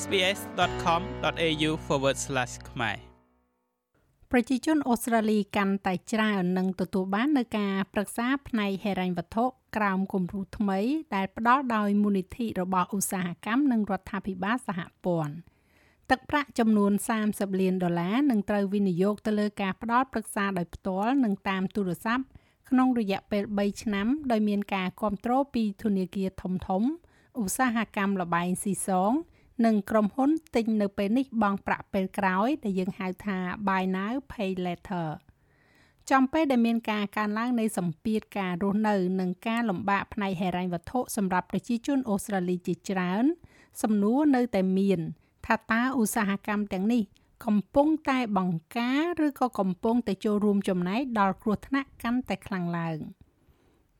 sbs.com.au/ ខ្មែរប្រជាជនអូស្ត្រាលីកាន់តែច្រើននឹងទទួលបាននូវការប្រឹក្សាផ្នែកហិរញ្ញវត្ថុក្រោមគំរូថ្មី ដែលផ្ដល់ដោយមូលនិធិរបស់ឧស្សាហកម្មនិងរដ្ឋាភិបាលសហព័ន្ធទឹកប្រាក់ចំនួន30លានដុល្លារនឹងត្រូវវិនិយោគទៅលើការផ្ដល់ប្រឹក្សាដោយផ្ទាល់និងតាមទូរស័ព្ទក្នុងរយៈពេល3ឆ្នាំដោយមានការគ្រប់គ្រងពីធនាគារធំៗឧស្សាហកម្មលបែងស៊ីសង និងក្រុមហ៊ុនទិញនៅពេលនេះបង់ប្រាក់ពេលក្រោយ ដែលយើងហៅថា buy now pay later ចំពេលដែលមានការកើនឡើងនៃសម្ពាធការរស់នៅ និងការលំបាកផ្នែកហិរញ្ញវត្ថុសម្រាប់ប្រជាជនអូស្ត្រាលីជាច្រើន សំណួរនៅតែមាន ថាតើឧស្សាហកម្មទាំងនេះ កំពុងតែបង្ការឬក៏កំពុងតែចូលរួមចំណែកដល់គ្រោះថ្នាក់កាន់តែខ្លាំងឡើង។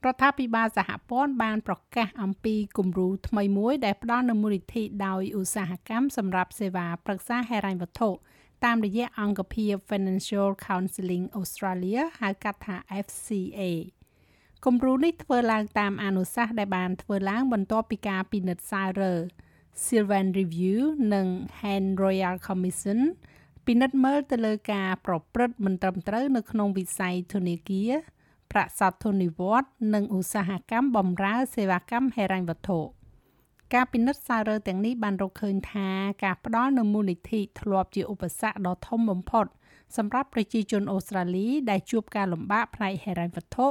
រដ្ឋាភិបាលសហព័ន្ធបានប្រកាសអំពីគំរូថ្មីមួយដែលផ្ដល់នូវមូលនិធិដោយឧស្សាហកម្មសម្រាប់សេវាប្រឹក្សាហិរញ្ញវត្ថុតាមរយៈអង្គភាព Financial Counseling Australia ហៅកាត់ថា FCA គំរូនេះធ្វើឡើងតាមអនុសាសន៍ដែលបានធ្វើឡើងបន្ទាប់ពីការពិនិត្យសាររើ Sylvan Review និង Hand Royal Commission ពិនិត្យមើលទៅលើការប្រព្រឹត្តមិនត្រឹមត្រូវនៅក្នុងវិស័យធនាគារ ប្រាក់សោធននិវត្តន៍និងឧស្សាហកម្មបម្រើសេវាកម្មហិរញ្ញវត្ថុការពិនិត្យសាររើទាំងនេះបានរកឃើញថាការផ្ដល់នូវមូលនិធិធ្លាប់ជាឧបសគ្គដ៏ធំបំផុតសម្រាប់ប្រជាជនអូស្ត្រាលីដែលជួបការលំបាកផ្នែកហិរញ្ញវត្ថុ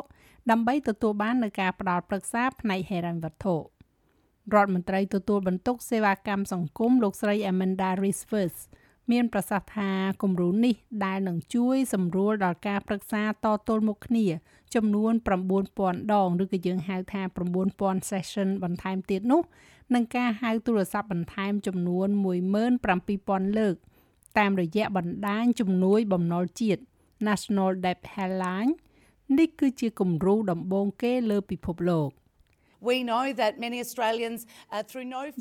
ដើម្បីទទួលបាននូវការផ្ដល់ប្រឹក្សាផ្នែកហិរញ្ញវត្ថុរដ្ឋមន្ត្រីទទួលបន្ទុកសេវាកម្មសង្គមលោកស្រី Amanda Rivers មានប្រសាសន៍ថាគំរូនេះដែលនឹងជួយសម្រួលដល់ការប្រឹក្សាតទល់មុខគ្នា ចំនួន9000ដងឬក៏យើងហៅថា9000 session បន្ថែមទៀតនោះនឹងការហៅទូរស័ព្ទបន្ថែមចំនួន17000លើក តាមរយៈបណ្ដាញជំនួយបំណុលជាតិ National Debt Helpline នេះគឺជាគំរូដំបូងគេលើពិភពលោក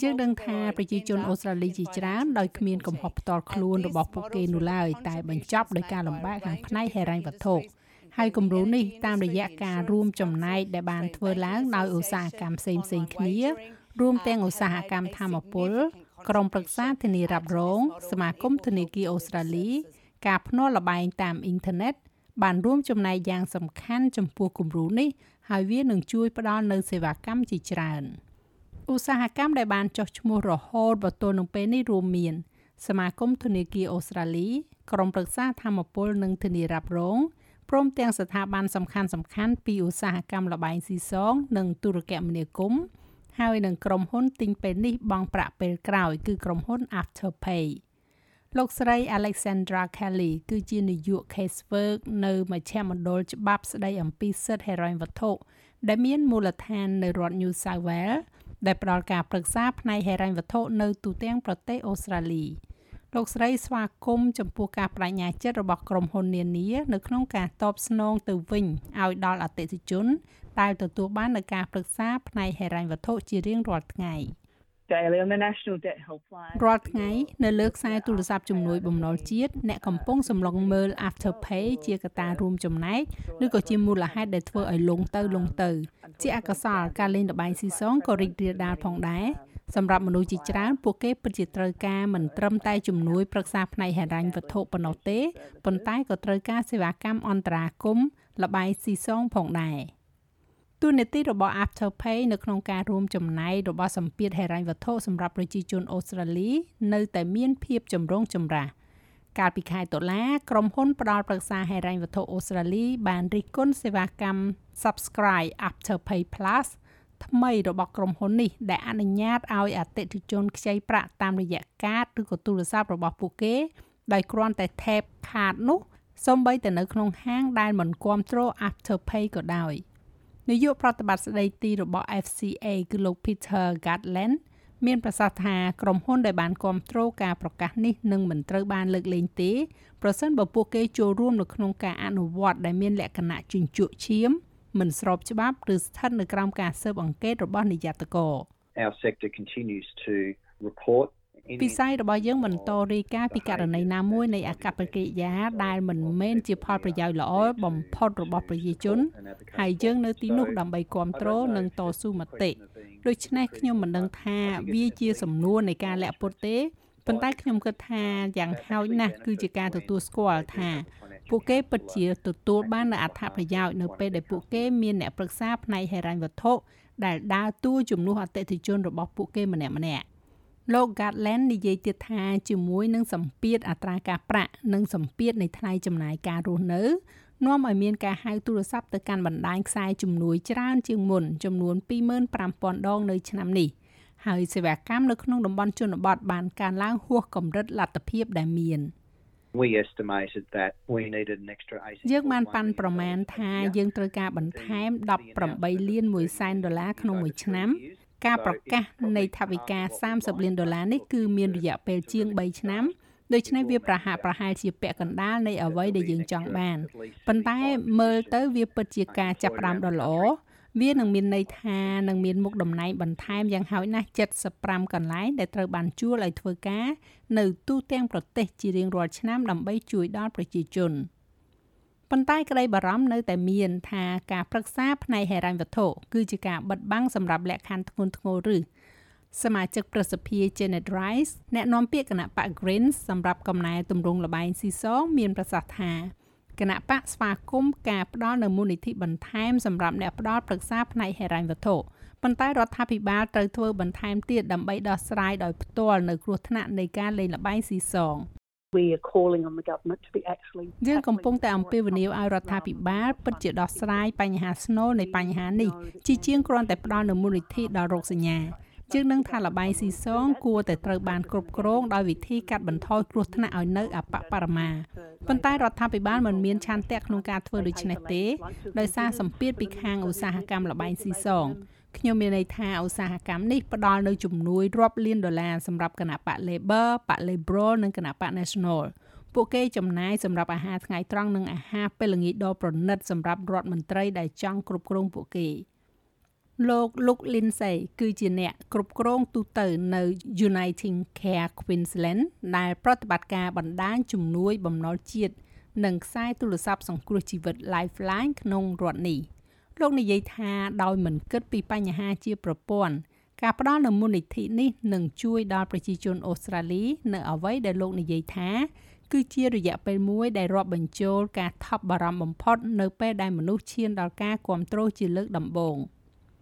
យើងដឹងថាប្រជាជនអូស្ត្រាលីជាច្រើនដោយគ្មានកំហុសផ្ទាល់ខ្លួនរបស់ពួកគេនោះឡើយតែបញ្ចប់ដោយការលំបាកខាងផ្នែកហិរញ្ញវត្ថុហើយគំរូនេះតាមរយៈការរួមចំណែកដែលបានធ្វើឡើងដោយឧស្សាហកម្មផ្សេងផ្សេងគ្នា រួមទាំងឧស្សាហកម្មធម្មពលក្រុមប្រឹក្សាធានារ៉ាប់រង សមាគមធនាគារអូស្ត្រាលី ការភ្នាល់លបែងតាមអ៊ីនធឺណិតបានរួមចំណែកយ៉ាងសំខាន់ចំពោះគំរូនេះ ហើយវានឹងជួយផ្ដល់នូវសេវាកម្មជាច្រើនឧស្សាហកម្មដែលបានចុះឈ្មោះរហូតមកទល់នឹងពេលនេះរួមមាន សមាគមធនាគារអូស្ត្រាលីក្រុមប្រឹក្សាធម្មពលនិងធានារ៉ាប់រងព្រមទាំងស្ថាប័នសំខាន់សំខាន់ពីឧស្សាហកម្មលបែងស៊ីសង និងទូរគមនាគមន៍ហើយនឹងក្រុមហ៊ុនទិញពេលនេះបង់ប្រាក់ពេលក្រោយ គឺក្រុមហ៊ុន Afterpay លោកស្រី Alexandra Kelly គឺជានាយក Casework នៅមជ្ឈមណ្ឌលច្បាប់ស្តីអំពីសិទ្ធិហិរញ្ញវត្ថុដែលមានមូលដ្ឋាននៅរដ្ឋ New South Wales ដែលផ្ដល់ការប្រឹក្សាផ្នែកហិរញ្ញវត្ថុនៅទូទាំងប្រទេសអូស្ត្រាលីលោកស្រីស្វាគមន៍ចំពោះការបដិញ្ញាចិត្តរបស់ក្រុមហ៊ុននានានៅក្នុងការតបស្នងទៅវិញឲ្យដល់អតិថិជនដែលទទួលបាននូវការប្រឹក្សាផ្នែកហិរញ្ញវត្ថុជារៀងរាល់ថ្ងៃ។ រាល់ថ្ងៃនៅលើខ្សែទូរស័ព្ទជំនួយបំណុលជាតិអ្នកកំពុងសម្លឹងមើល Afterpay ជាកត្តារួមចំណែកឬក៏ជាមូលហេតុដែលធ្វើឲ្យលងទៅលងទៅ ជាអកុសលការលេងល្បែងស៊ីសងក៏រីករាលដាលផងដែរសម្រាប់មនុស្សជាច្រើនពួកគេពិតជាត្រូវការមិនត្រឹមតែជំនួយប្រឹក្សាផ្នែកហិរញ្ញវត្ថុប៉ុណ្ណោះទេប៉ុន្តែក៏ត្រូវការសេវាកម្មអន្តរាគមន៍ល្បែងស៊ីសងផងដែរ។ ទូនាទីរបស់ Afterpay នៅក្នុងការរួមចំណែករបស់សម្ពាធហិរញ្ញវត្ថុសម្រាប់ប្រជាជនអូស្ត្រាលី នៅតែមានភាពចម្រូងចម្រាសកាលពីខែតុលាក្រុមហ៊ុនផ្ដល់ប្រឹក្សាហិរញ្ញវត្ថុអូស្ត្រាលី បានរិះគន់សេវាកម្ម Subscribe Afterpay Plus ថ្មីរបស់ក្រុមហ៊ុននេះដែលអនុញ្ញាតឲ្យអតិថិជនខ្ចីប្រាក់តាមរយៈកាតឬក៏ទូរស័ព្ទរបស់ពួកគេដោយគ្រាន់តែ tap ខាតនោះសូម្បីតែនៅក្នុងហាងដែលមិនគ្រប់គ្រង Afterpay ក៏ដោយ។ នាយកប្រតិបត្តិស្ដីទីរបស់ FCA គឺលោក Peter Gatland មានប្រសាសន៍ថាក្រុមហ៊ុនដែលបានគ្រប់គ្រងការប្រកាសនេះនឹងមិនត្រូវបានលើកលែងទេប្រសិនបើពួកគេចូលរួមនៅក្នុងការអនុវត្តដែលមានលក្ខណៈជញ្ជក់ឈាមមិនស្របច្បាប់ឬស្ថិតនៅក្រោមការស៊ើបអង្កេតរបស់នាយកតក Our sector continues to report វិស័យរបស់យើងបន្តរាយការណ៍ពីករណីណាមួយនៃអកប្បកិរិយាដែលមិនមែនជាផលប្រយោជន៍ល្អបំផុតរបស់ប្រជាជនហើយយើងនៅទីនោះដើម្បីគ្រប់គ្រងនិងតស៊ូមតិដូច្នេះខ្ញុំមិនដឹងថាវាជាសំណួរនៃការលាក់ពុតទេប៉ុន្តែខ្ញុំគិតថាយ៉ាងហោចណាស់គឺជាការទទួលស្គាល់ថា ពួកគេពិតជាទទួលបាននូវអត្ថប្រយោជន៍នៅពេលដែលពួកគេមានអ្នកប្រឹក្សាផ្នែកហិរញ្ញវត្ថុដែលដើរតួជំនួសអតិថិជនរបស់ពួកគេម្នាក់ម្នាក់ លោក Gatland និយាយទៀតថាជាមួយនឹងសម្ពាធអត្រាការប្រាក់និងសម្ពាធនៃថ្លៃចំណាយការរស់នៅនាំឲ្យមានការហៅទូរស័ព្ទទៅកាន់បណ្ដាញខ្សែជំនួយច្រើនជាងមុនចំនួន25,000ដងនៅឆ្នាំនេះហើយសេវាកម្មនៅក្នុងតំបន់ជនបទបានកើនឡើងហួសកម្រិតលទ្ធភាពដែលមាន We estimated that we needed an extra 80យើងបានប៉ាន់ប្រមាណថាយើងត្រូវការបន្ថែម18លាន1សែនដុល្លារក្នុងមួយឆ្នាំ ការប្រកាសនៃថវិកា30លានដុល្លារនេះគឺមានរយៈពេលជាង3ឆ្នាំដូច្នេះវាប្រហាក់ប្រហែលជាពាក់កណ្ដាលនៃអ្វីដែលយើងចង់បានប៉ុន្តែមើលទៅវាពិតជាការចាប់ផ្ដើមដ៏ល្អវានឹងមានន័យថានឹងមានមុខតំណែងបន្ថែមយ៉ាងហោចណាស់75កន្លែងដែលត្រូវបានជួលឲ្យធ្វើការ នៅទូទាំងប្រទេសជារៀងរាល់ឆ្នាំដើម្បីជួយដល់ប្រជាជន ប៉ុន្តែក្តីបារម្ភនៅតែមានថាការប្រឹក្សាផ្នែកហិរញ្ញវត្ថុគឺជាការបិទបាំងសម្រាប់លក្ខខណ្ឌធ្ងន់ធ្ងរឬសមាជិកប្រសិទ្ធិ Janet Rice អ្នកនាំពាក្យគណៈបក Greens សម្រាប់កំណែទម្រង់លបែងស៊ីសងមានប្រសាសន៍ថាគណៈបកស្វាគមន៍ការផ្ដល់នូវមូលនិធិបន្ថែមសម្រាប់អ្នកផ្ដល់ប្រឹក្សាផ្នែកហិរញ្ញវត្ថុប៉ុន្តែរដ្ឋាភិបាលត្រូវធ្វើបន្ថែមទៀតដើម្បីដោះស្រាយដោយផ្ទាល់នៅគ្រោះថ្នាក់នៃការលេងល្បែងស៊ីសង we are calling on the government to be actually យើងកំពុងតែអំពាវនាវឲ្យរដ្ឋាភិបាលពិតជាដោះស្រាយបញ្ហាស្នូលនៃបញ្ហានេះជាជាងគ្រាន់តែផ្ដល់នូវមូលនិធិដល់រោគសញ្ញាយើងនឹងថាលបាយស៊ីសងគួរតែត្រូវបានគ្រប់គ្រងដោយវិធីកាត់បន្ថយគ្រោះថ្នាក់ឲ្យនៅអបបរមាប៉ុន្តែរដ្ឋាភិបាលមិនមានឆន្ទៈក្នុងការធ្វើដូច្នេះទេដោយសារសម្ពាធពីខាងឧស្សាហកម្មលបាយស៊ីសង ខ្ញុំមានន័យថាឧស្សាហកម្មនេះផ្ដល់នូវជំនួយរាប់លានដុល្លារសម្រាប់គណៈបក Labor បក Liberal និងគណៈបក National ពួកគេចំណាយសម្រាប់អាហារថ្ងៃត្រង់និងអាហារពេលល្ងាចដ៏ប្រណិតសម្រាប់រដ្ឋមន្ត្រីដែលចង់គ្រប់គ្រងពួកគេ។លោក Luke Lindsay គឺជាអ្នកគ្រប់គ្រងទូតនៅ Uniting Care Queensland ដែលប្រតិបត្តិការបណ្ដាញជំនួយបំណុលជាតិនិងខ្សែទូរស័ព្ទសង្គ្រោះជីវិត Lifeline ក្នុងរដ្ឋនេះ លោកនិយាយថាដោយមិនគិតពីបញ្ហាជាប្រព័ន្ធការផ្ដល់នូវមូលនិធិនេះនឹងជួយដល់ប្រជាជនអូស្ត្រាលីនៅអ្វីដែលលោកនិយាយថា គឺជារយៈពេលមួយដែលរាប់បញ្ចូលការថប់បារម្ភបំផុតនៅពេលដែលមនុស្សឈានដល់ការគ្រប់គ្រងជាលើកដំបូង។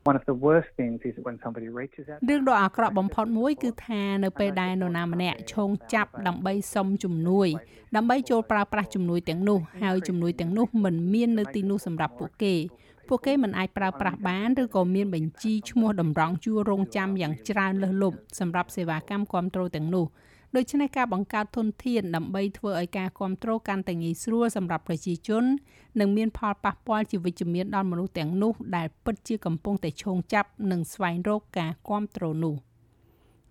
one of the worst things is when somebody reaches out រឿងដ៏អាក្រក់បំផុតមួយគឺថានៅពេលដែលនរណាម្នាក់ឈោងចាប់ដើម្បីសុំជំនួយដើម្បីចូលប្រើប្រាស់ជំនួយទាំងនោះហើយជំនួយទាំងនោះមិនមាននៅទីនោះសម្រាប់ពួកគេ ពួកគេមិនអាចប្រើប្រាស់បានឬក៏មានបញ្ជីឈ្មោះតម្រង់ជួររងចាំយ៉ាងច្រើនលើសលប់សម្រាប់សេវាកម្មគ្រប់គ្រងទាំងនោះដូច្នេះការបង្កើតធនធានដើម្បីធ្វើឲ្យការគ្រប់គ្រងកាន់តែងាយស្រួលសម្រាប់ប្រជាជននិងមានផលប៉ះពាល់ជាវិជ្ជមានដល់មនុស្សទាំងនោះដែលពិតជាកំពុងតែឈោងចាប់និងស្វែងរកការគ្រប់គ្រងនោះ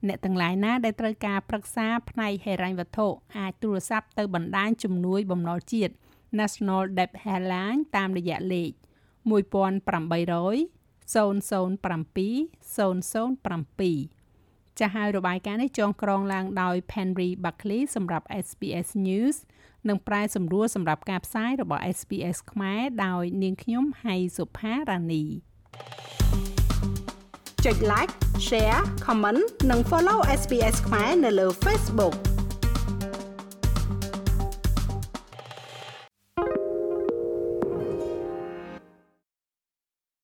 អ្នកទាំងឡាយណាដែលត្រូវការប្រឹក្សាផ្នែកហិរញ្ញវត្ថុអាចទូរស័ព្ទទៅបណ្ដាញជំនួយបំណុលជាតិ National Debt Helpline តាមរយៈលេខ 1800 007 007ចាស់ហើយរបាយការណ៍នេះចងក្រងឡើងដោយ Henry Buckley សម្រាប់ SBS News និងប្រែសម្រួលសម្រាប់ការផ្សាយរបស់ SBS ខ្មែរដោយនាងខ្ញុំហៃសុផារ៉ានីចុច like share comment និង follow SBS ខ្មែរនៅលើ Facebook